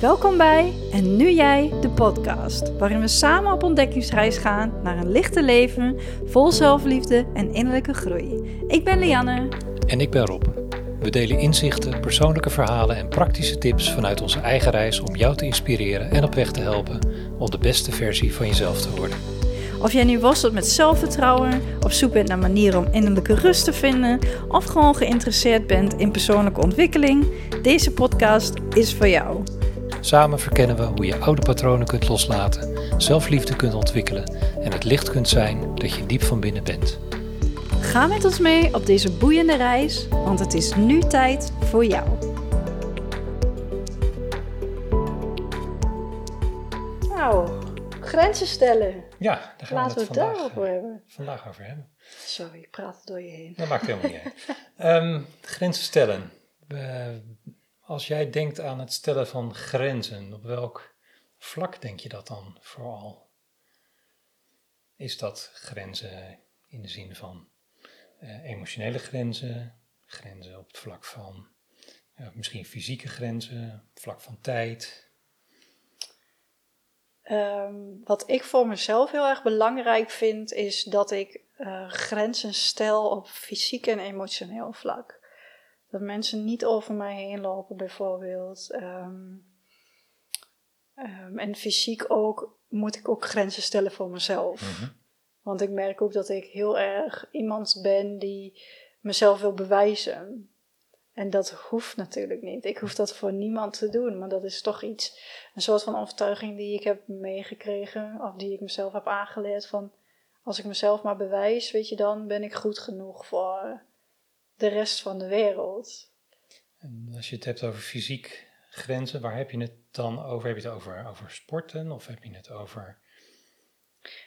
Welkom bij En Nu Jij, de podcast, waarin we samen op ontdekkingsreis gaan naar een lichte leven vol zelfliefde en innerlijke groei. Ik ben Lianne. En ik ben Rob. We delen inzichten, persoonlijke verhalen en praktische tips vanuit onze eigen reis om jou te inspireren en op weg te helpen om de beste versie van jezelf te worden. Of jij nu worstelt met zelfvertrouwen, op zoek bent naar manieren om innerlijke rust te vinden, of gewoon geïnteresseerd bent in persoonlijke ontwikkeling, deze podcast is voor jou. Samen verkennen we hoe je oude patronen kunt loslaten, zelfliefde kunt ontwikkelen en het licht kunt zijn dat je diep van binnen bent. Ga met ons mee op deze boeiende reis, want het is nu tijd voor jou. Nou, grenzen stellen. Ja, daar gaan Laten we het vandaag, daarover hebben. vandaag over hebben. Sorry, ik praat er door je heen. Dat maakt helemaal niet uit. Ehm, grenzen stellen. We- als jij denkt aan het stellen van grenzen, op welk vlak denk je dat dan vooral? Is dat grenzen in de zin van eh, emotionele grenzen, grenzen op het vlak van ja, misschien fysieke grenzen, vlak van tijd? Ehm, wat ik voor mezelf heel erg belangrijk vind, is dat ik eh, grenzen stel op fysiek en emotioneel vlak. Dat mensen niet over mij heen lopen, bijvoorbeeld. Ehm, ehm, en fysiek ook moet ik ook grenzen stellen voor mezelf. Want ik merk ook dat ik heel erg iemand ben die mezelf wil bewijzen. En dat hoeft natuurlijk niet. Ik hoef dat voor niemand te doen. Maar dat is toch iets, een soort van overtuiging die ik heb meegekregen. Of die ik mezelf heb aangeleerd van, als ik mezelf maar bewijs, weet je, dan ben ik goed genoeg voor de rest van de wereld. En als je het hebt over fysiek grenzen, waar heb je het dan over? Heb je het over, over sporten of heb je het over...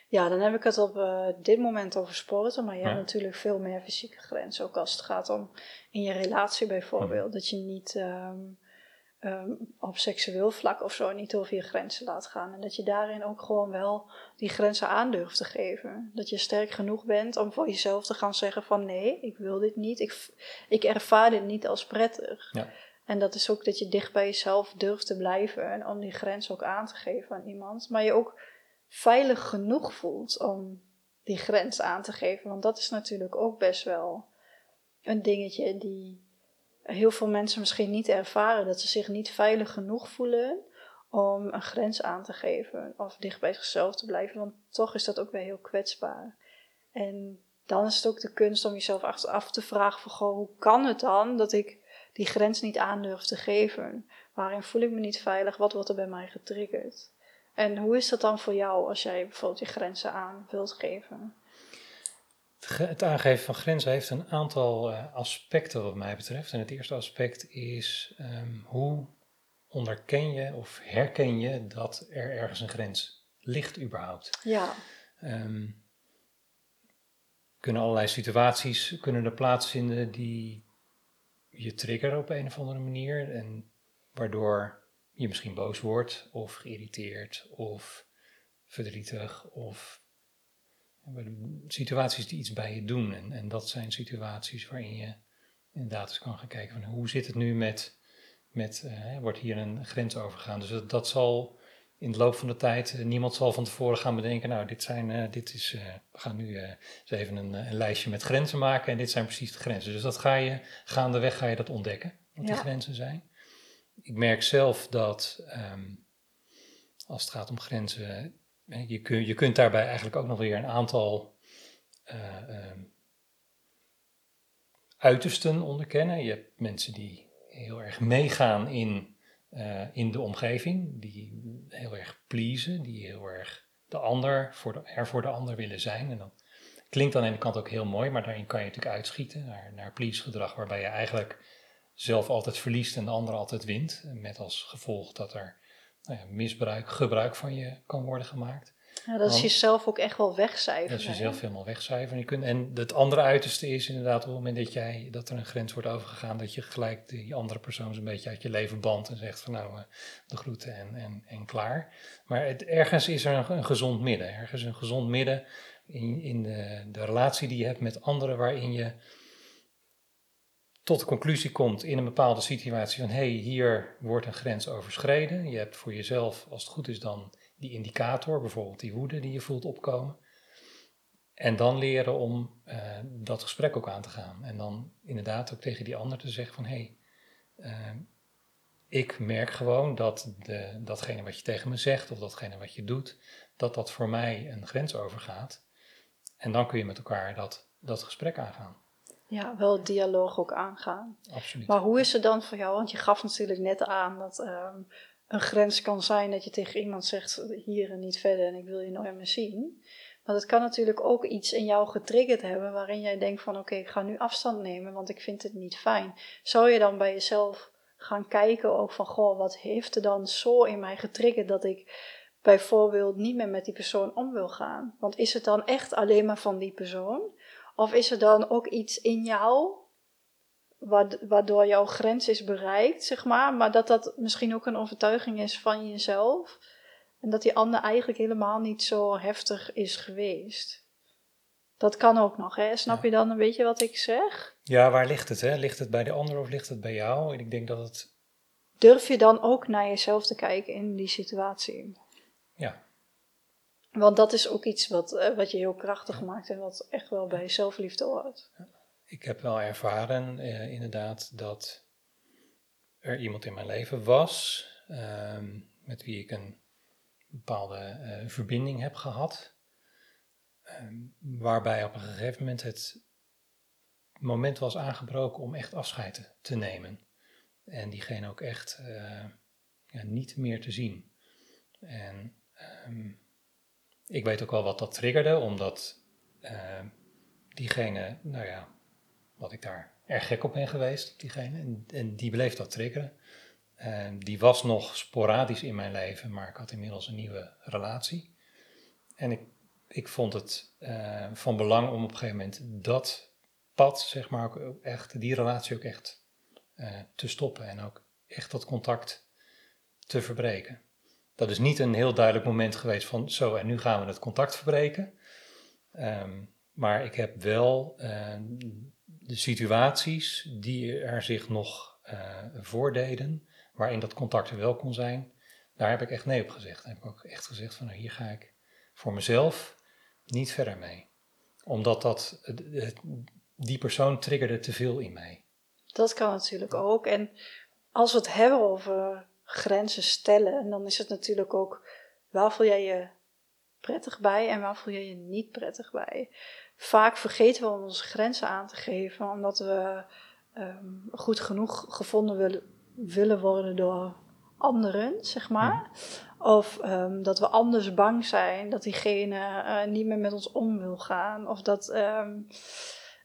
Ja, dan heb ik het op eh, dit moment over sporten, maar je Ja. hebt natuurlijk veel meer fysieke grenzen. Ook als het gaat om in je relatie bijvoorbeeld. Mhm. Dat je niet ehm, ehm, op seksueel vlak of zo niet over je grenzen laat gaan. En dat je daarin ook gewoon wel die grenzen aan durft te geven. Dat je sterk genoeg bent om voor jezelf te gaan zeggen van nee, ik wil dit niet. Ik, ik ervaar dit niet als prettig. Ja. En dat is ook dat je dicht bij jezelf durft te blijven. En om die grens ook aan te geven aan iemand. Maar je ook veilig genoeg voelt om die grens aan te geven. Want dat is natuurlijk ook best wel een dingetje die heel veel mensen misschien niet ervaren. Dat ze zich niet veilig genoeg voelen om een grens aan te geven. Of dicht bij zichzelf te blijven. Want toch is dat ook weer heel kwetsbaar. En dan is het ook de kunst om jezelf af- te vragen van, goh, hoe kan het dan dat ik die grens niet aandurf te geven? Waarin voel ik me niet veilig? Wat wordt er bij mij getriggerd? En hoe is dat dan voor jou als jij bijvoorbeeld je grenzen aan wilt geven? Het ge- Het aangeven van grenzen heeft een aantal eh, aspecten wat mij betreft. En het eerste aspect is ehm, hoe onderken je of herken je dat er ergens een grens ligt überhaupt? Ja, Ehm, kunnen allerlei situaties kunnen er plaatsvinden die je triggeren op een of andere manier en waardoor je misschien boos wordt of geïrriteerd of verdrietig of situaties die iets bij je doen. En, en dat zijn situaties waarin je inderdaad eens kan gaan kijken van hoe zit het nu met, met eh, wordt hier een grens overgegaan. Dus dat, dat zal in de loop van de tijd, eh, niemand zal van tevoren gaan bedenken, nou dit zijn, eh, dit is, we gaan nu eens even een, een lijstje met grenzen maken en dit zijn precies de grenzen. Dus dat ga je, gaandeweg ga je dat ontdekken, wat die grenzen zijn. Ik merk zelf dat ehm, als het gaat om grenzen, je, je kunt daarbij eigenlijk ook nog weer een aantal eh, ehm, uitersten onderkennen. Je hebt mensen die heel erg meegaan in, eh, in de omgeving, die heel erg pleasen, die heel erg de ander voor de, er voor de ander willen zijn. En dat klinkt aan de ene kant ook heel mooi, maar daarin kan je natuurlijk uitschieten naar, naar please gedrag, waarbij je eigenlijk zelf altijd verliest en de ander altijd wint. Met als gevolg dat er nou ja, misbruik, gebruik van je kan worden gemaakt. ja dat is jezelf ook echt wel wegcijferen. Dat is jezelf helemaal wegcijferen. Je kunt, en het andere uiterste is inderdaad op het moment dat, jij, dat er een grens wordt overgegaan, dat je gelijk die andere persoon zo'n beetje uit je leven bandt en zegt van nou, eh, de groeten en, en, en klaar. Maar het, ergens is er een, een gezond midden. Ergens een gezond midden in, in de, de relatie die je hebt met anderen waarin je tot de conclusie komt in een bepaalde situatie van hé, hey, hier wordt een grens overschreden. Je hebt voor jezelf, als het goed is, dan die indicator, bijvoorbeeld die woede die je voelt opkomen. En dan leren om uh, dat gesprek ook aan te gaan. En dan inderdaad ook tegen die ander te zeggen van hé, hey, uh, ik merk gewoon dat de, datgene wat je tegen me zegt of datgene wat je doet, dat dat voor mij een grens overgaat. En dan kun je met elkaar dat, dat gesprek aangaan. Ja, wel het dialoog ook aangaan. Absoluut. Maar hoe is het dan voor jou? Want je gaf natuurlijk net aan dat um, een grens kan zijn dat je tegen iemand zegt hier en niet verder en ik wil je nooit meer zien. Maar het kan natuurlijk ook iets in jou getriggerd hebben waarin jij denkt van oké, ik ga nu afstand nemen, want ik vind het niet fijn. Zou je dan bij jezelf gaan kijken ook van goh, wat heeft er dan zo in mij getriggerd dat ik bijvoorbeeld niet meer met die persoon om wil gaan? Want is het dan echt alleen maar van die persoon? Of is er dan ook iets in jou waardoor jouw grens is bereikt, zeg maar, maar dat dat misschien ook een overtuiging is van jezelf? En dat die ander eigenlijk helemaal niet zo heftig is geweest. Dat kan ook nog, hè? Snap je dan een beetje wat ik zeg? Ja, waar ligt het, hè? Ligt het bij de ander of ligt het bij jou? En ik denk dat het... Durf je dan ook naar jezelf te kijken in die situatie? Ja. Want dat is ook iets wat, eh, wat je heel krachtig maakt en wat echt wel bij zelfliefde hoort. Ik heb wel ervaren, eh, inderdaad, dat er iemand in mijn leven was uh, met wie ik een bepaalde uh, verbinding heb gehad. Ehm, waarbij op een gegeven moment het moment was aangebroken om echt afscheid te nemen. En diegene ook echt ja, niet meer te zien. En um, ik weet ook wel wat dat triggerde, omdat uh, diegene, nou ja, wat ik daar erg gek op ben geweest, diegene, en, die bleef dat triggeren. Uh, die was nog sporadisch in mijn leven, maar ik had inmiddels een nieuwe relatie. En ik, ik vond het uh, van belang om op een gegeven moment dat pad, zeg maar, ook echt, die relatie ook echt uh, te stoppen en ook echt dat contact te verbreken. Dat is niet een heel duidelijk moment geweest van zo en nu gaan we het contact verbreken. Um, maar ik heb wel uh, de situaties die er zich nog uh, voordeden, waarin dat contact er wel kon zijn, daar heb ik echt nee op gezegd. Daar heb ik ook echt gezegd van nou, hier ga ik voor mezelf niet verder mee. Omdat dat, die persoon triggerde te veel in mij. Dat kan natuurlijk ook. En als we het hebben over grenzen stellen, en dan is het natuurlijk ook waar voel jij je prettig bij en waar voel jij je niet prettig bij. Vaak vergeten we om onze grenzen aan te geven, omdat we um, goed genoeg gevonden willen, willen worden door anderen, zeg maar. Of um, dat we anders bang zijn dat diegene uh, niet meer met ons om wil gaan. Of dat, um,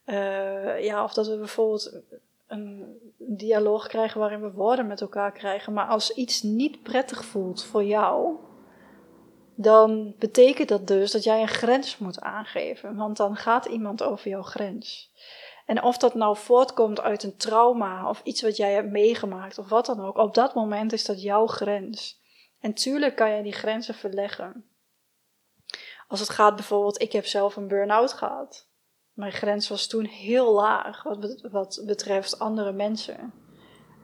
uh, ja, of dat we bijvoorbeeld een dialoog krijgen waarin we woorden met elkaar krijgen. Maar als iets niet prettig voelt voor jou, dan betekent dat dus dat jij een grens moet aangeven. Want dan gaat iemand over jouw grens. En of dat nou voortkomt uit een trauma of iets wat jij hebt meegemaakt of wat dan ook, op dat moment is dat jouw grens. En tuurlijk kan je die grenzen verleggen. Als het gaat bijvoorbeeld, ik heb zelf een burn-out gehad. Mijn grens was toen heel laag wat, wat betreft andere mensen.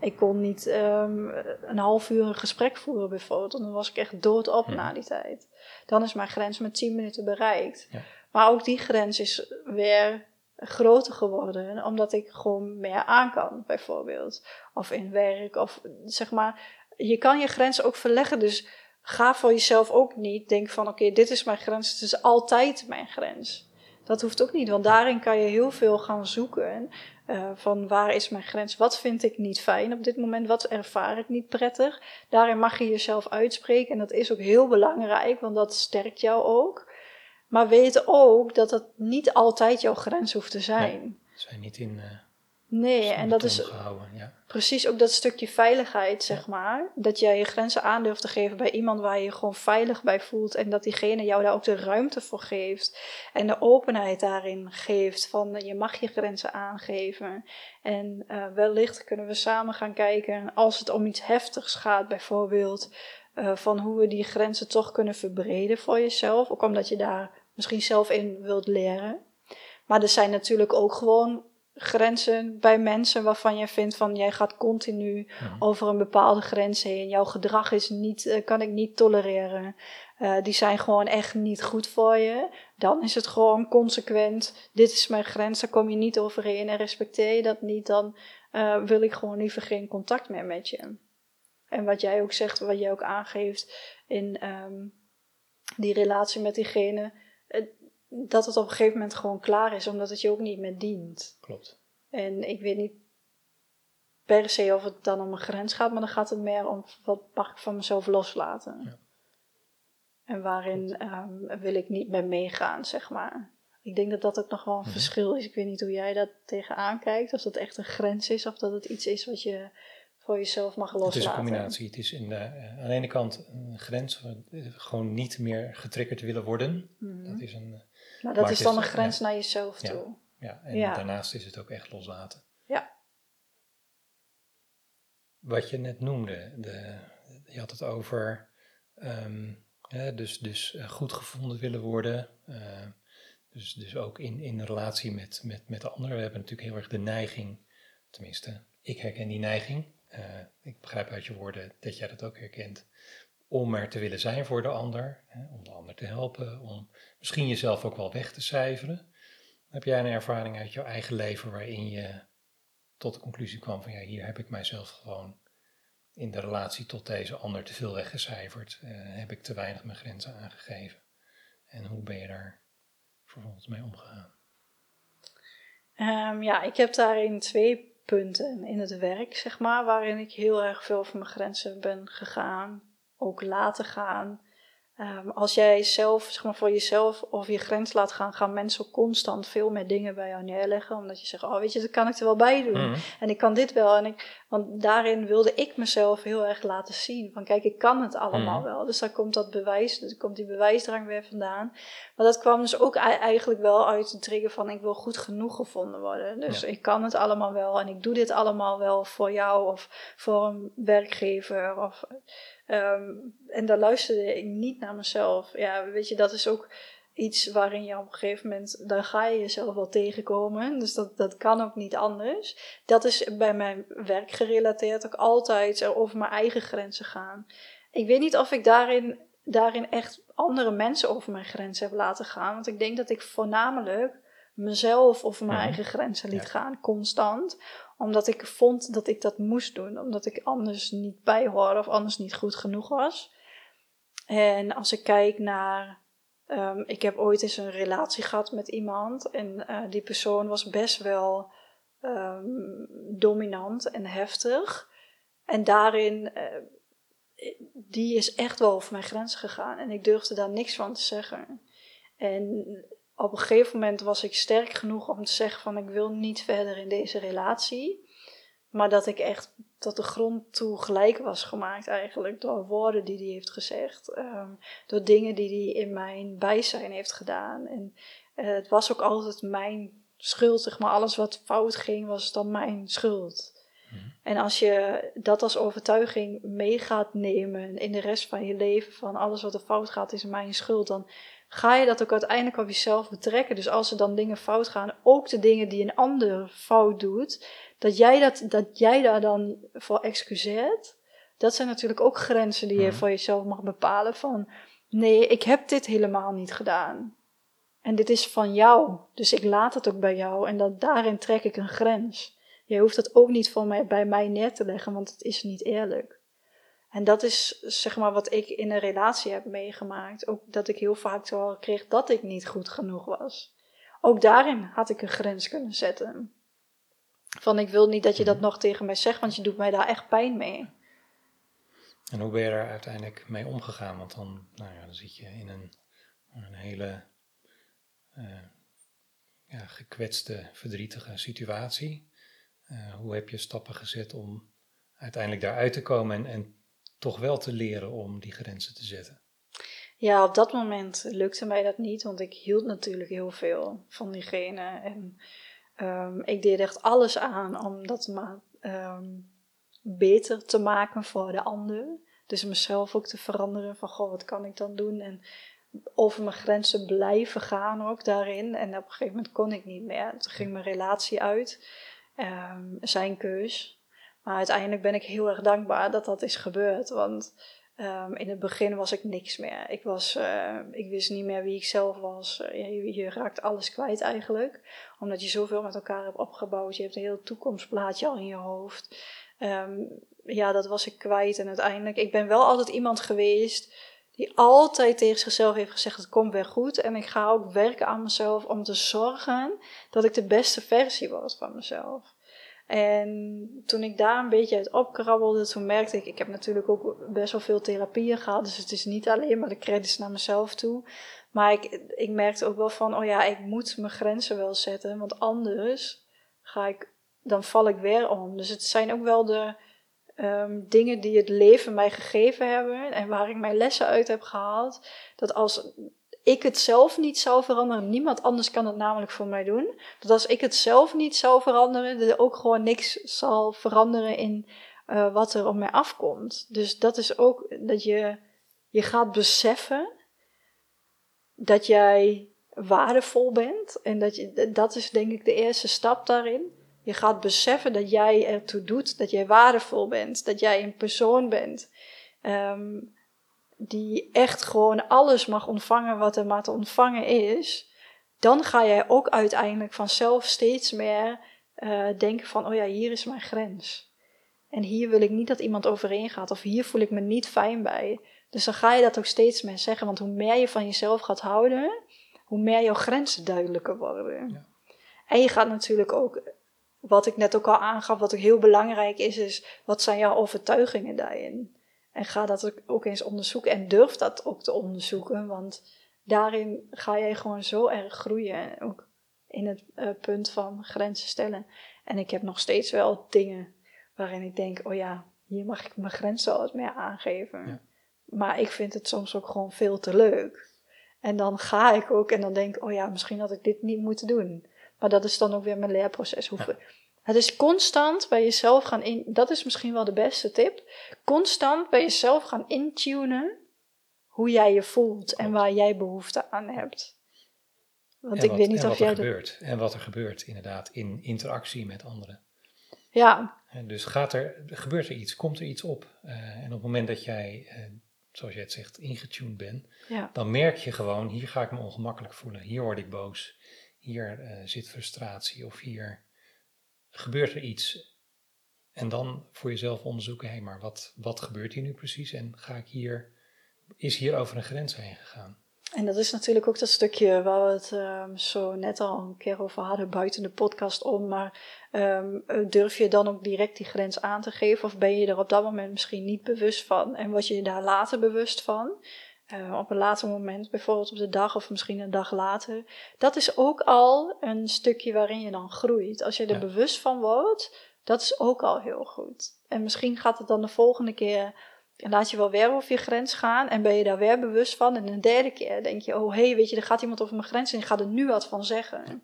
Ik kon niet um, een half uur een gesprek voeren bijvoorbeeld. Dan was ik echt doodop ja. na die tijd. Dan is mijn grens met 10 minuten bereikt. Ja. Maar ook die grens is weer groter geworden. Omdat ik gewoon meer aan kan bijvoorbeeld. Of in werk. Of zeg maar. Je kan je grens ook verleggen. Dus ga voor jezelf ook niet. Denk van oké, okay, dit is mijn grens. Het is altijd mijn grens. Dat hoeft ook niet, want daarin kan je heel veel gaan zoeken. Uh, van waar is mijn grens? Wat vind ik niet fijn op dit moment? Wat ervaar ik niet prettig? Daarin mag je jezelf uitspreken en dat is ook heel belangrijk, want dat sterkt jou ook. Maar weet ook dat dat niet altijd jouw grens hoeft te zijn. Nee, zijn niet in. Uh Nee, en dat is ja. precies ook dat stukje veiligheid, zeg maar. Dat jij je grenzen aan durft te geven bij iemand waar je je gewoon veilig bij voelt. En dat diegene jou daar ook de ruimte voor geeft. En de openheid daarin geeft van je mag je grenzen aangeven. En uh, wellicht kunnen we samen gaan kijken als het om iets heftigs gaat, bijvoorbeeld. Uh, van hoe we die grenzen toch kunnen verbreden voor jezelf. Ook omdat je daar misschien zelf in wilt leren. Maar er zijn natuurlijk ook gewoon grenzen bij mensen waarvan jij vindt van jij gaat continu Mhm. over een bepaalde grens heen. Jouw gedrag is niet, eh, kan ik niet tolereren. Eh, die zijn gewoon echt niet goed voor je. Dan is het gewoon consequent. Dit is mijn grens, daar kom je niet overheen. En respecteer je dat niet, dan eh, wil ik gewoon liever geen contact meer met je. En wat jij ook zegt, wat jij ook aangeeft in ehm, die relatie met diegene. Dat het op een gegeven moment gewoon klaar is, omdat het je ook niet meer dient. Klopt. En ik weet niet per se of het dan om een grens gaat, maar dan gaat het meer om wat mag ik van mezelf loslaten. Ja. En waarin ehm, wil ik niet meer meegaan, zeg maar. Ik denk dat dat ook nog wel een Mhm. verschil is. Ik weet niet hoe jij dat tegenaan kijkt. Of dat echt een grens is, of dat het iets is wat je voor jezelf mag loslaten. Het is een combinatie. Het is in de, eh, aan de ene kant een grens, eh, gewoon niet meer getriggerd willen worden. Mhm. Dat is een, eh, Maar dat maar is dan is- een grens naar jezelf toe. ja, en Ja. daarnaast is het ook echt loslaten. Ja. Wat je net noemde, de, je had het over ehm, dus, dus eh, goed gevonden willen worden. eh, dus, dus ook in, in relatie met, met, met de ander. We hebben natuurlijk heel erg de neiging, tenminste, ik herken die neiging. eh, ik begrijp uit je woorden dat jij dat ook herkent. Om er te willen zijn voor de ander, hè, om de ander te helpen, om misschien jezelf ook wel weg te cijferen. Heb jij een ervaring uit jouw eigen leven waarin je tot de conclusie kwam van ja, hier heb ik mijzelf gewoon in de relatie tot deze ander te veel weggecijferd? eh, heb ik te weinig mijn grenzen aangegeven? En hoe ben je daar vervolgens mee omgegaan? Ehm, ja, ik heb daarin twee punten in het werk, zeg maar, waarin ik heel erg veel over mijn grenzen ben gegaan, ook laten gaan. Ehm, als jij zelf, zeg maar, voor jezelf of je grens laat gaan, gaan mensen constant veel meer dingen bij jou neerleggen, omdat je zegt, oh weet je, dat kan ik er wel bij doen. Mhm. En ik kan dit wel. En ik, want daarin wilde ik mezelf heel erg laten zien. Van kijk, ik kan het allemaal Mhm. wel. Dus daar komt dat bewijs, dus komt die bewijsdrang weer vandaan. Maar dat kwam dus ook ei- eigenlijk wel uit de trigger van ik wil goed genoeg gevonden worden. Dus Ja. ik kan het allemaal wel en ik doe dit allemaal wel voor jou of voor een werkgever. Of, ehm, en daar luisterde ik niet naar mezelf. Ja, weet je, dat is ook iets waarin je op een gegeven moment, daar ga je jezelf wel tegenkomen. Dus dat, dat kan ook niet anders. Dat is bij mijn werk gerelateerd ook altijd over mijn eigen grenzen gaan. Ik weet niet of ik daarin, daarin echt andere mensen over mijn grenzen heb laten gaan. Want ik denk dat ik voornamelijk mezelf over mijn Mhm. eigen grenzen liet Ja. gaan, constant. Omdat ik vond dat ik dat moest doen. Omdat ik anders niet bijhoorde of anders niet goed genoeg was. En als ik kijk naar. ehm, ik heb ooit eens een relatie gehad met iemand. En eh, die persoon was best wel ehm, dominant en heftig. En daarin. eh, die is echt wel over mijn grens gegaan. En ik durfde daar niks van te zeggen. En op een gegeven moment was ik sterk genoeg om te zeggen van ik wil niet verder in deze relatie. Maar dat ik echt tot de grond toe gelijk was gemaakt eigenlijk door woorden die hij heeft gezegd. ehm, door dingen die hij in mijn bijzijn heeft gedaan. En eh, het was ook altijd mijn schuld, zeg maar. Alles wat fout ging was dan mijn schuld. Mhm. En als je dat als overtuiging mee gaat nemen in de rest van je leven, van alles wat er fout gaat is mijn schuld, dan ga je dat ook uiteindelijk op jezelf betrekken. Dus als er dan dingen fout gaan, ook de dingen die een ander fout doet, dat jij, dat, dat jij daar dan voor excuseert, dat zijn natuurlijk ook grenzen die je Mhm. voor jezelf mag bepalen van, nee, ik heb dit helemaal niet gedaan. En dit is van jou, dus ik laat het ook bij jou en dat, daarin trek ik een grens. Je hoeft het ook niet voor mij, bij mij neer te leggen, want het is niet eerlijk. En dat is zeg maar wat ik in een relatie heb meegemaakt. Ook dat ik heel vaak te kreeg dat ik niet goed genoeg was. Ook daarin had ik een grens kunnen zetten. Van ik wil niet dat je dat nog tegen mij zegt, want je doet mij daar echt pijn mee. En hoe ben je daar uiteindelijk mee omgegaan? Want dan, nou ja, dan zit je in een, een hele eh, ja, gekwetste, verdrietige situatie. Eh, hoe heb je stappen gezet om uiteindelijk daaruit te komen en, en toch wel te leren om die grenzen te zetten? Ja, op dat moment lukte mij dat niet, want ik hield natuurlijk heel veel van diegene. En ehm, ik deed echt alles aan om dat maar ehm, beter te maken voor de ander. Dus mezelf ook te veranderen van, goh, wat kan ik dan doen? En over mijn grenzen blijven gaan ook daarin. En op een gegeven moment kon ik niet meer. Toen ging mijn relatie uit. Ehm, zijn keus. Maar uiteindelijk ben ik heel erg dankbaar dat dat is gebeurd. Want ehm, in het begin was ik niks meer. Ik, was, eh, ik wist niet meer wie ik zelf was. je, je, raakt alles kwijt eigenlijk. Omdat je zoveel met elkaar hebt opgebouwd. Je hebt een heel toekomstplaatje al in je hoofd. Ehm, ja, dat was ik kwijt. En uiteindelijk, ik ben wel altijd iemand geweest die altijd tegen zichzelf heeft gezegd: het komt weer goed. En ik ga ook werken aan mezelf om te zorgen dat ik de beste versie word van mezelf. En toen ik daar een beetje uit opkrabbelde, toen merkte ik, ik heb natuurlijk ook best wel veel therapieën gehad, dus het is niet alleen maar de credits naar mezelf toe. Maar ik, ik merkte ook wel van, oh ja, ik moet mijn grenzen wel zetten, want anders ga ik, dan val ik weer om. Dus het zijn ook wel de um, dingen die het leven mij gegeven hebben en waar ik mijn lessen uit heb gehaald. Dat als ik het zelf niet zou veranderen, niemand anders kan het namelijk voor mij doen. Dat als ik het zelf niet zou veranderen, er ook gewoon niks zal veranderen in uh, wat er op mij afkomt. Dus dat is ook dat je, je gaat beseffen dat jij waardevol bent. En dat, je, dat is denk ik de eerste stap daarin. Je gaat beseffen dat jij ertoe doet, dat jij waardevol bent, dat jij een persoon bent. Um, die echt gewoon alles mag ontvangen wat er maar te ontvangen is, dan ga jij ook uiteindelijk vanzelf steeds meer uh, denken van, oh ja, hier is mijn grens. En hier wil ik niet dat iemand overheen gaat, of hier voel ik me niet fijn bij. Dus dan ga je dat ook steeds meer zeggen, want hoe meer je van jezelf gaat houden, hoe meer jouw grenzen duidelijker worden. Ja. En je gaat natuurlijk ook, wat ik net ook al aangaf, wat ook heel belangrijk is, is wat zijn jouw overtuigingen daarin? En ga dat ook eens onderzoeken en durf dat ook te onderzoeken, want daarin ga jij gewoon zo erg groeien. Ook in het uh, punt van grenzen stellen. En ik heb nog steeds wel dingen waarin ik denk: oh ja, hier mag ik mijn grenzen wat meer aangeven. Ja. Maar ik vind het soms ook gewoon veel te leuk. En dan ga ik ook en dan denk ik: oh ja, misschien had ik dit niet moeten doen. Maar dat is dan ook weer mijn leerproces. Hoe, het is constant bij jezelf gaan in. Dat is misschien wel de beste tip. Constant bij jezelf gaan intunen hoe jij je voelt en waar jij behoefte aan hebt. Want ik weet niet of jij. Gebeurt, En wat er gebeurt, inderdaad, in interactie met anderen. Ja. Dus gaat er, gebeurt er iets, komt er iets op. Uh, en op het moment dat jij, uh, zoals jij het zegt, ingetuned bent, ja. dan merk je gewoon: hier ga ik me ongemakkelijk voelen, hier word ik boos, hier uh, zit frustratie of hier gebeurt er iets. En dan voor jezelf onderzoeken, hé, maar wat, wat gebeurt hier nu precies? En ga ik hier, is hier over een grens heen gegaan? En dat is natuurlijk ook dat stukje waar we het um, zo net al een keer over hadden buiten de podcast om. Maar um, durf je dan ook direct die grens aan te geven? Of ben je er op dat moment misschien niet bewust van? En word je daar later bewust van? Uh, op een later moment, bijvoorbeeld op de dag of misschien een dag later. Dat is ook al een stukje waarin je dan groeit. Als je er bewust van wordt, dat is ook al heel goed. En misschien gaat het dan de volgende keer, laat je wel weer over je grens gaan en ben je daar weer bewust van. En een derde keer denk je, oh hé, hey, weet je, er gaat iemand over mijn grens en ik ga er nu wat van zeggen.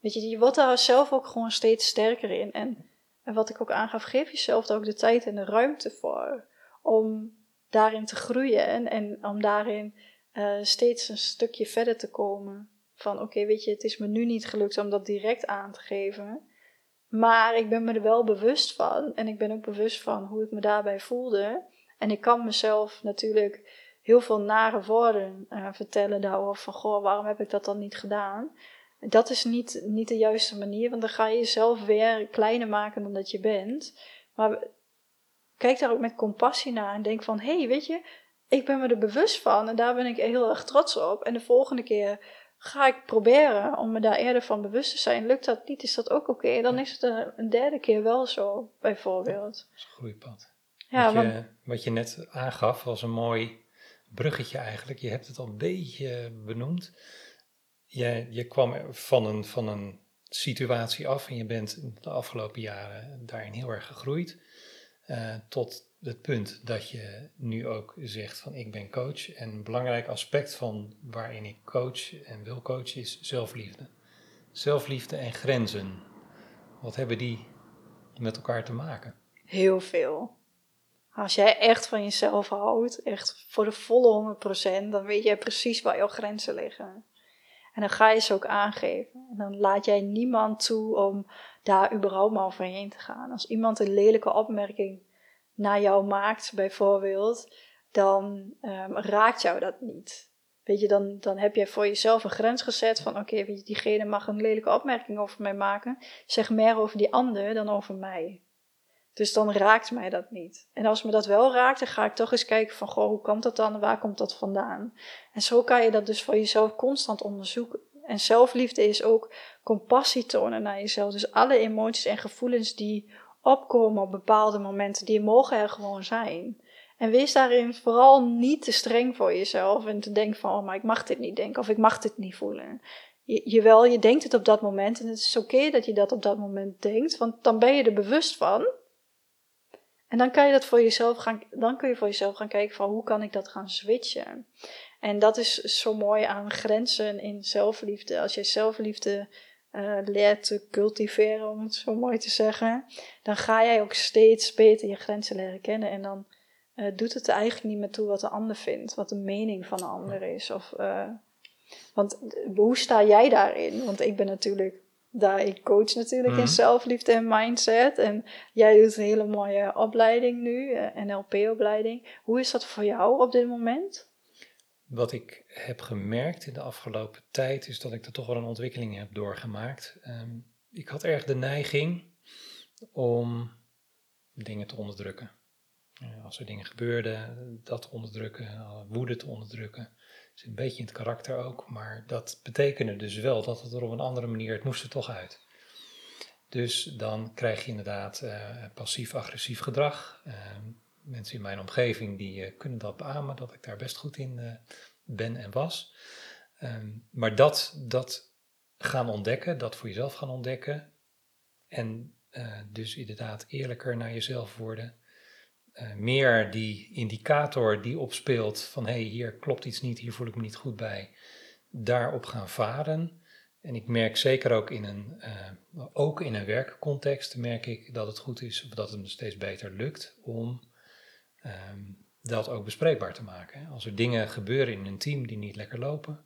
Weet je, je wordt daar zelf ook gewoon steeds sterker in. En, en wat ik ook aangaf, geef jezelf daar ook de tijd en de ruimte voor om daarin te groeien en, en om daarin uh, steeds een stukje verder te komen. Van oké, weet je, het is me nu niet gelukt om dat direct aan te geven. Maar ik ben me er wel bewust van. En ik ben ook bewust van hoe ik me daarbij voelde. En ik kan mezelf natuurlijk heel veel nare woorden uh, vertellen daarover. Van goh, waarom heb ik dat dan niet gedaan? Dat is niet, niet de juiste manier, want dan ga je jezelf weer kleiner maken dan dat je bent. Maar kijk daar ook met compassie naar en denk van, hé, hey, weet je, ik ben me er bewust van en daar ben ik heel erg trots op. En de volgende keer ga ik proberen om me daar eerder van bewust te zijn. Lukt dat niet, is dat ook oké. Dan is het een, derde keer wel zo, bijvoorbeeld. dat is een groeipad. Ja, wat, je, wat je net aangaf was een mooi bruggetje eigenlijk. Je hebt het al een beetje benoemd. Je, je kwam van een, van een situatie af en je bent de afgelopen jaren daarin heel erg gegroeid. Uh, tot het punt dat je nu ook zegt van ik ben coach. En een belangrijk aspect van waarin ik coach en wil coachen is zelfliefde. Zelfliefde en grenzen. Wat hebben die met elkaar te maken? Heel veel. Als jij echt van jezelf houdt, echt voor de volle 100%, dan weet jij precies waar jouw grenzen liggen. En dan ga je ze ook aangeven. En dan laat jij niemand toe om daar überhaupt maar overheen te gaan. Als iemand een lelijke opmerking naar jou maakt, bijvoorbeeld, dan um, raakt jou dat niet. Weet je, dan, dan heb je voor jezelf een grens gezet van oké, okay, diegene mag een lelijke opmerking over mij maken. Zeg meer over die ander dan over mij. Dus dan raakt mij dat niet. En als me dat wel raakt, dan ga ik toch eens kijken van, goh, hoe komt dat dan? Waar komt dat vandaan? En zo kan je dat dus voor jezelf constant onderzoeken. En zelfliefde is ook compassie tonen naar jezelf. Dus alle emoties en gevoelens die opkomen op bepaalde momenten, die mogen er gewoon zijn. En wees daarin vooral niet te streng voor jezelf en te denken van, oh, maar ik mag dit niet denken of ik mag dit niet voelen. Je, jawel, je denkt het op dat moment en het is oké dat je dat op dat moment denkt, want dan ben je er bewust van. En dan kan je dat voor jezelf gaan, dan kun je voor jezelf gaan kijken van hoe kan ik dat gaan switchen. En dat is zo mooi aan grenzen in zelfliefde. Als je zelfliefde uh, leert te cultiveren, om het zo mooi te zeggen, dan ga jij ook steeds beter je grenzen leren kennen. En dan uh, doet het er eigenlijk niet meer toe wat de ander vindt, wat de mening van de ander is. Of, uh, want hoe sta jij daarin? Want ik ben natuurlijk daar, ik coach natuurlijk in mhm. zelfliefde en mindset. En jij doet een hele mooie opleiding nu, een NLP-opleiding. Hoe is dat voor jou op dit moment? Wat ik heb gemerkt in de afgelopen tijd is dat ik er toch wel een ontwikkeling heb doorgemaakt. Um, ik had erg de neiging om dingen te onderdrukken. als er dingen gebeurden, dat te onderdrukken, woede te onderdrukken is een beetje in het karakter ook, maar dat betekende dus wel dat het er op een andere manier, het moest er toch uit. Dus dan krijg je inderdaad uh, passief-agressief gedrag. Uh, mensen in mijn omgeving die uh, kunnen dat beamen, dat ik daar best goed in ben en was. Ehm, maar dat, dat gaan ontdekken, dat voor jezelf gaan ontdekken. En dus inderdaad eerlijker naar jezelf worden. Eh, meer die indicator die opspeelt van hé, hey, hier klopt iets niet, hier voel ik me niet goed bij, daarop gaan varen. En ik merk zeker ook in een, uh, ook in een werkcontext, merk ik dat het goed is, of dat het me steeds beter lukt om ehm, dat ook bespreekbaar te maken. Als er dingen gebeuren in een team die niet lekker lopen,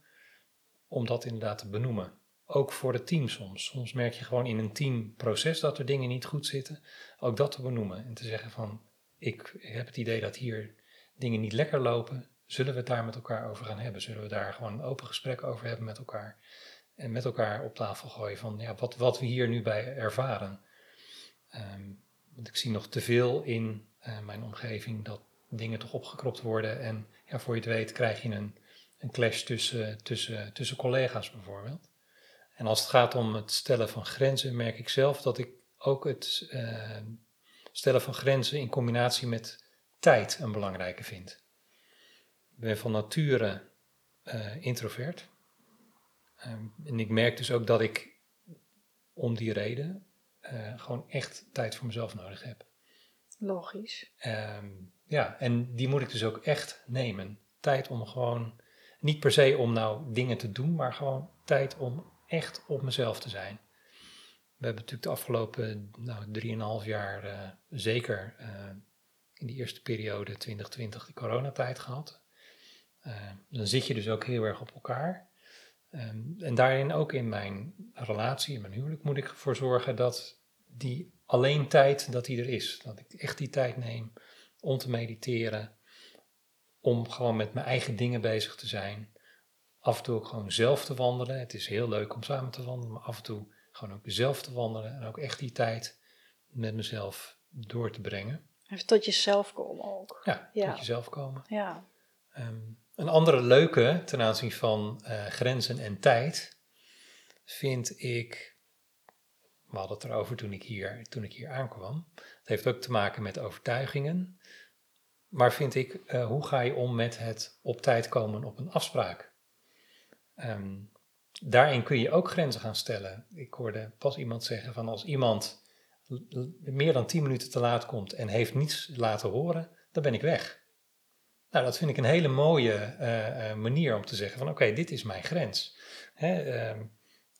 om dat inderdaad te benoemen. Ook voor het team soms. Soms merk je gewoon in een teamproces dat er dingen niet goed zitten. Ook dat te benoemen en te zeggen van ik heb het idee dat hier dingen niet lekker lopen. Zullen we het daar met elkaar over gaan hebben? Zullen we daar gewoon een open gesprek over hebben met elkaar? En met elkaar op tafel gooien van ja, wat, wat we hier nu bij ervaren. Ehm, want ik zie nog te veel in uh, mijn omgeving dat dingen toch opgekropt worden. En ja, voor je het weet krijg je een, een clash tussen, tussen, tussen collega's bijvoorbeeld. En als het gaat om het stellen van grenzen, merk ik zelf dat ik ook het, uh, stellen van grenzen in combinatie met tijd een belangrijke vind. Ik ben van nature uh, introvert. Ehm, en ik merk dus ook dat ik om die reden uh, gewoon echt tijd voor mezelf nodig heb. Logisch. Um, ja, en die moet ik dus ook echt nemen. Tijd om gewoon, niet per se om nou dingen te doen, maar gewoon tijd om echt op mezelf te zijn. We hebben natuurlijk de afgelopen nou, 3,5 jaar uh, zeker uh, in die eerste periode 2020 de coronatijd gehad. Uh, dan zit je dus ook heel erg op elkaar. Um, en daarin ook in mijn relatie, in mijn huwelijk, moet ik ervoor zorgen dat die alleen tijd, dat die er is. Dat ik echt die tijd neem om te mediteren, om gewoon met mijn eigen dingen bezig te zijn. Af en toe ook gewoon zelf te wandelen. Het is heel leuk om samen te wandelen, maar af en toe gewoon ook zelf te wandelen en ook echt die tijd met mezelf door te brengen. Even tot jezelf komen ook. Ja, tot jezelf komen. Ja. Ehm, een andere leuke ten aanzien van uh, grenzen en tijd vind ik, we hadden het erover toen ik hier, toen ik hier aankwam, het heeft ook te maken met overtuigingen, maar vind ik, uh, hoe ga je om met het op tijd komen op een afspraak? Um, daarin kun je ook grenzen gaan stellen. Ik hoorde pas iemand zeggen van als iemand meer dan 10 minuten te laat komt en heeft niets laten horen, dan ben ik weg. Nou, dat vind ik een hele mooie uh, uh, manier om te zeggen van oké, dit is mijn grens. Hè, uh,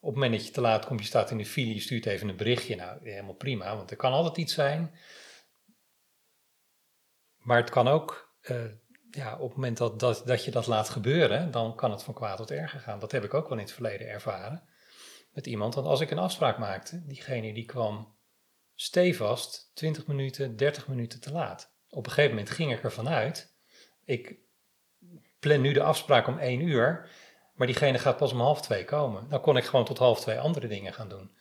op het moment dat je te laat komt, je staat in de file, je stuurt even een berichtje. Nou, helemaal prima, want er kan altijd iets zijn. Maar het kan ook, eh, ja, op het moment dat, dat, dat je dat laat gebeuren, dan kan het van kwaad tot erger gaan. Dat heb ik ook wel in het verleden ervaren met iemand. Want als ik een afspraak maakte, diegene die kwam stevast 20 minuten, 30 minuten te laat. Op een gegeven moment ging ik ervan uit, ik plan nu de afspraak om 1 uur, maar diegene gaat pas om half twee komen. Dan kon ik gewoon tot half twee andere dingen gaan doen.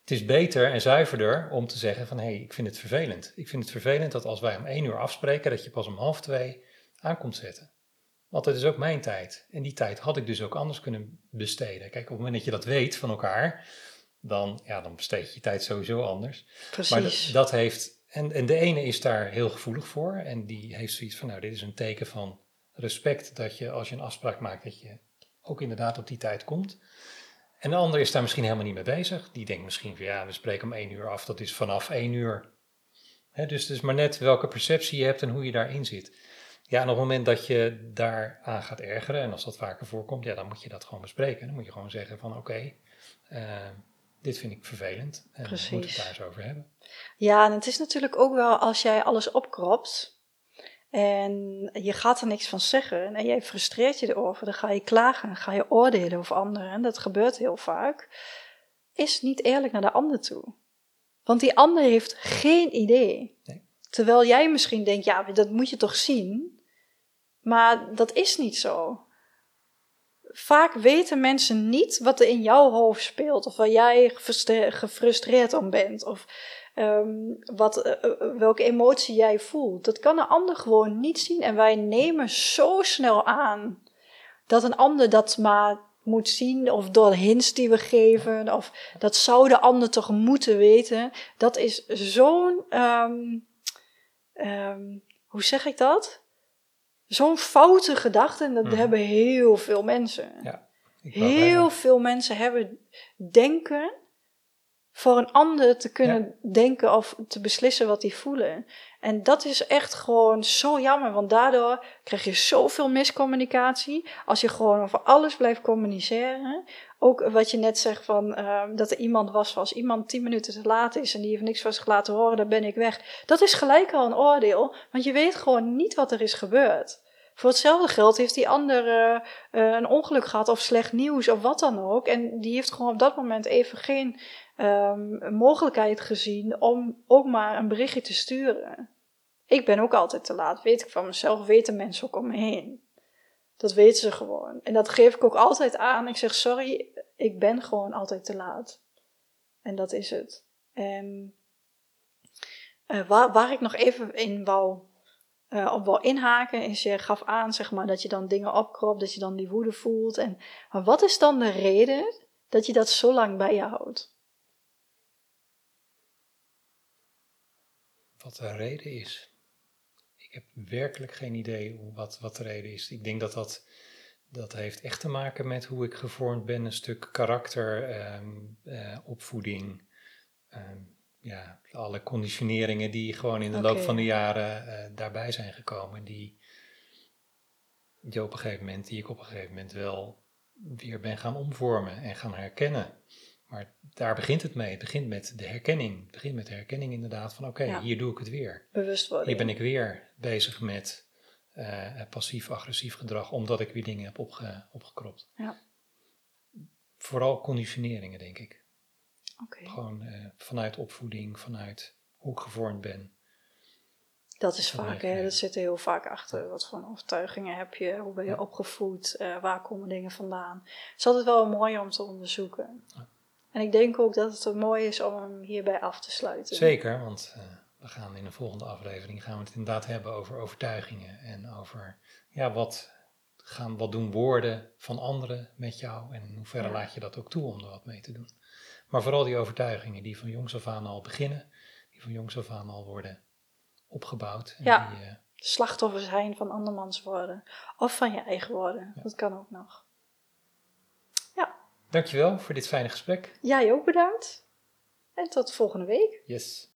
Het is beter en zuiverder om te zeggen van hé, hey, ik vind het vervelend. Ik vind het vervelend dat als wij om één uur afspreken, dat je pas om half twee aankomt zetten. Want het is ook mijn tijd. En die tijd had ik dus ook anders kunnen besteden. Kijk, op het moment dat je dat weet van elkaar, dan, ja, dan besteed je je tijd sowieso anders. Precies. Maar dat, dat heeft, en, en de ene is daar heel gevoelig voor. En die heeft zoiets van, nou, dit is een teken van respect dat je als je een afspraak maakt, dat je ook inderdaad op die tijd komt. En de ander is daar misschien helemaal niet mee bezig. Die denkt misschien van ja, we spreken om één uur af, dat is vanaf één uur. dus het is maar net welke perceptie je hebt en hoe je daarin zit. Ja, en op het moment dat je daar aan gaat ergeren, en als dat vaker voorkomt, ja, dan moet je dat gewoon bespreken. Dan moet je gewoon zeggen van oké, eh, dit vind ik vervelend en Precies. we moeten het daar eens over hebben. Ja, en het is natuurlijk ook wel als jij alles opkropt en je gaat er niks van zeggen en jij frustreert je erover, dan ga je klagen, ga je oordelen over anderen. En dat gebeurt heel vaak. Is niet eerlijk naar de ander toe. Want die ander heeft geen idee. Nee. Terwijl jij misschien denkt, ja, dat moet je toch zien. Maar dat is niet zo. Vaak weten mensen niet wat er in jouw hoofd speelt, of waar jij gefrustre- gefrustreerd om bent, of ehm, wat, eh, eh, welke emotie jij voelt. Dat kan een ander gewoon niet zien. En wij nemen zo snel aan dat een ander dat maar moet zien, of door hints die we geven, of dat zou de ander toch moeten weten. Dat is zo'n, ehm, ehm, hoe zeg ik dat? Zo'n foute gedachte, en dat Mhm. hebben heel veel mensen. Ja, Heel veel mensen hebben denken voor een ander te kunnen denken of te beslissen wat die voelen. En dat is echt gewoon zo jammer, want daardoor krijg je zoveel miscommunicatie. Als je gewoon over alles blijft communiceren. Ook wat je net zegt van ehm, dat er iemand was, als iemand tien minuten te laat is en die heeft niks van zich laten horen, dan ben ik weg. Dat is gelijk al een oordeel, want je weet gewoon niet wat er is gebeurd. Voor hetzelfde geld heeft die ander eh, eh, een ongeluk gehad of slecht nieuws of wat dan ook. En die heeft gewoon op dat moment even geen ehm, mogelijkheid gezien om ook maar een berichtje te sturen. Ik ben ook altijd te laat, weet ik van mezelf, weten mensen ook om me heen. Dat weten ze gewoon. En dat geef ik ook altijd aan. Ik zeg, sorry, ik ben gewoon altijd te laat. En dat is het. En eh, waar, waar ik nog even in wou, eh, op wou inhaken, is je gaf aan zeg maar, dat je dan dingen opkropt, dat je dan die woede voelt. En, maar wat is dan de reden dat je dat zo lang bij je houdt? Wat de reden is. Ik heb werkelijk geen idee wat, wat de reden is. Ik denk dat dat, dat heeft echt te maken met hoe ik gevormd ben. Een stuk karakter, ehm, eh, opvoeding. ehm, ja, alle conditioneringen die gewoon in de loop van de jaren eh, daarbij zijn gekomen. Die, die op een gegeven moment, die ik op een gegeven moment wel weer ben gaan omvormen en gaan herkennen. Maar daar begint het mee. Het begint met de herkenning. Het begint met de herkenning inderdaad van oké, Ja. hier doe ik het weer. Bewustwording. Hier ben ik weer bezig met eh, passief-agressief gedrag, omdat ik weer dingen heb opge, opgekropt. Ja. Vooral conditioneringen, denk ik. Gewoon eh, vanuit opvoeding, vanuit hoe ik gevormd ben. Dat is vaak, hè, dat zit er heel vaak achter. Wat voor overtuigingen heb je? Hoe ben je Ja. opgevoed? Eh, waar komen dingen vandaan? Het is altijd wel mooi om te onderzoeken. Ja. En ik denk ook dat het mooi is om hem hierbij af te sluiten. Zeker, want eh, we gaan in de volgende aflevering gaan we het inderdaad hebben over overtuigingen en over ja, wat, gaan, wat doen woorden van anderen met jou en in hoeverre laat je dat ook toe om er wat mee te doen. Maar vooral die overtuigingen die van jongs af aan al beginnen, die van jongs af aan al worden opgebouwd. En Ja. die, eh, Slachtoffer zijn van andermans woorden. Of van je eigen woorden. Ja. Dat kan ook nog. dankjewel voor dit fijne gesprek. Jij ook bedankt. En tot volgende week. Yes.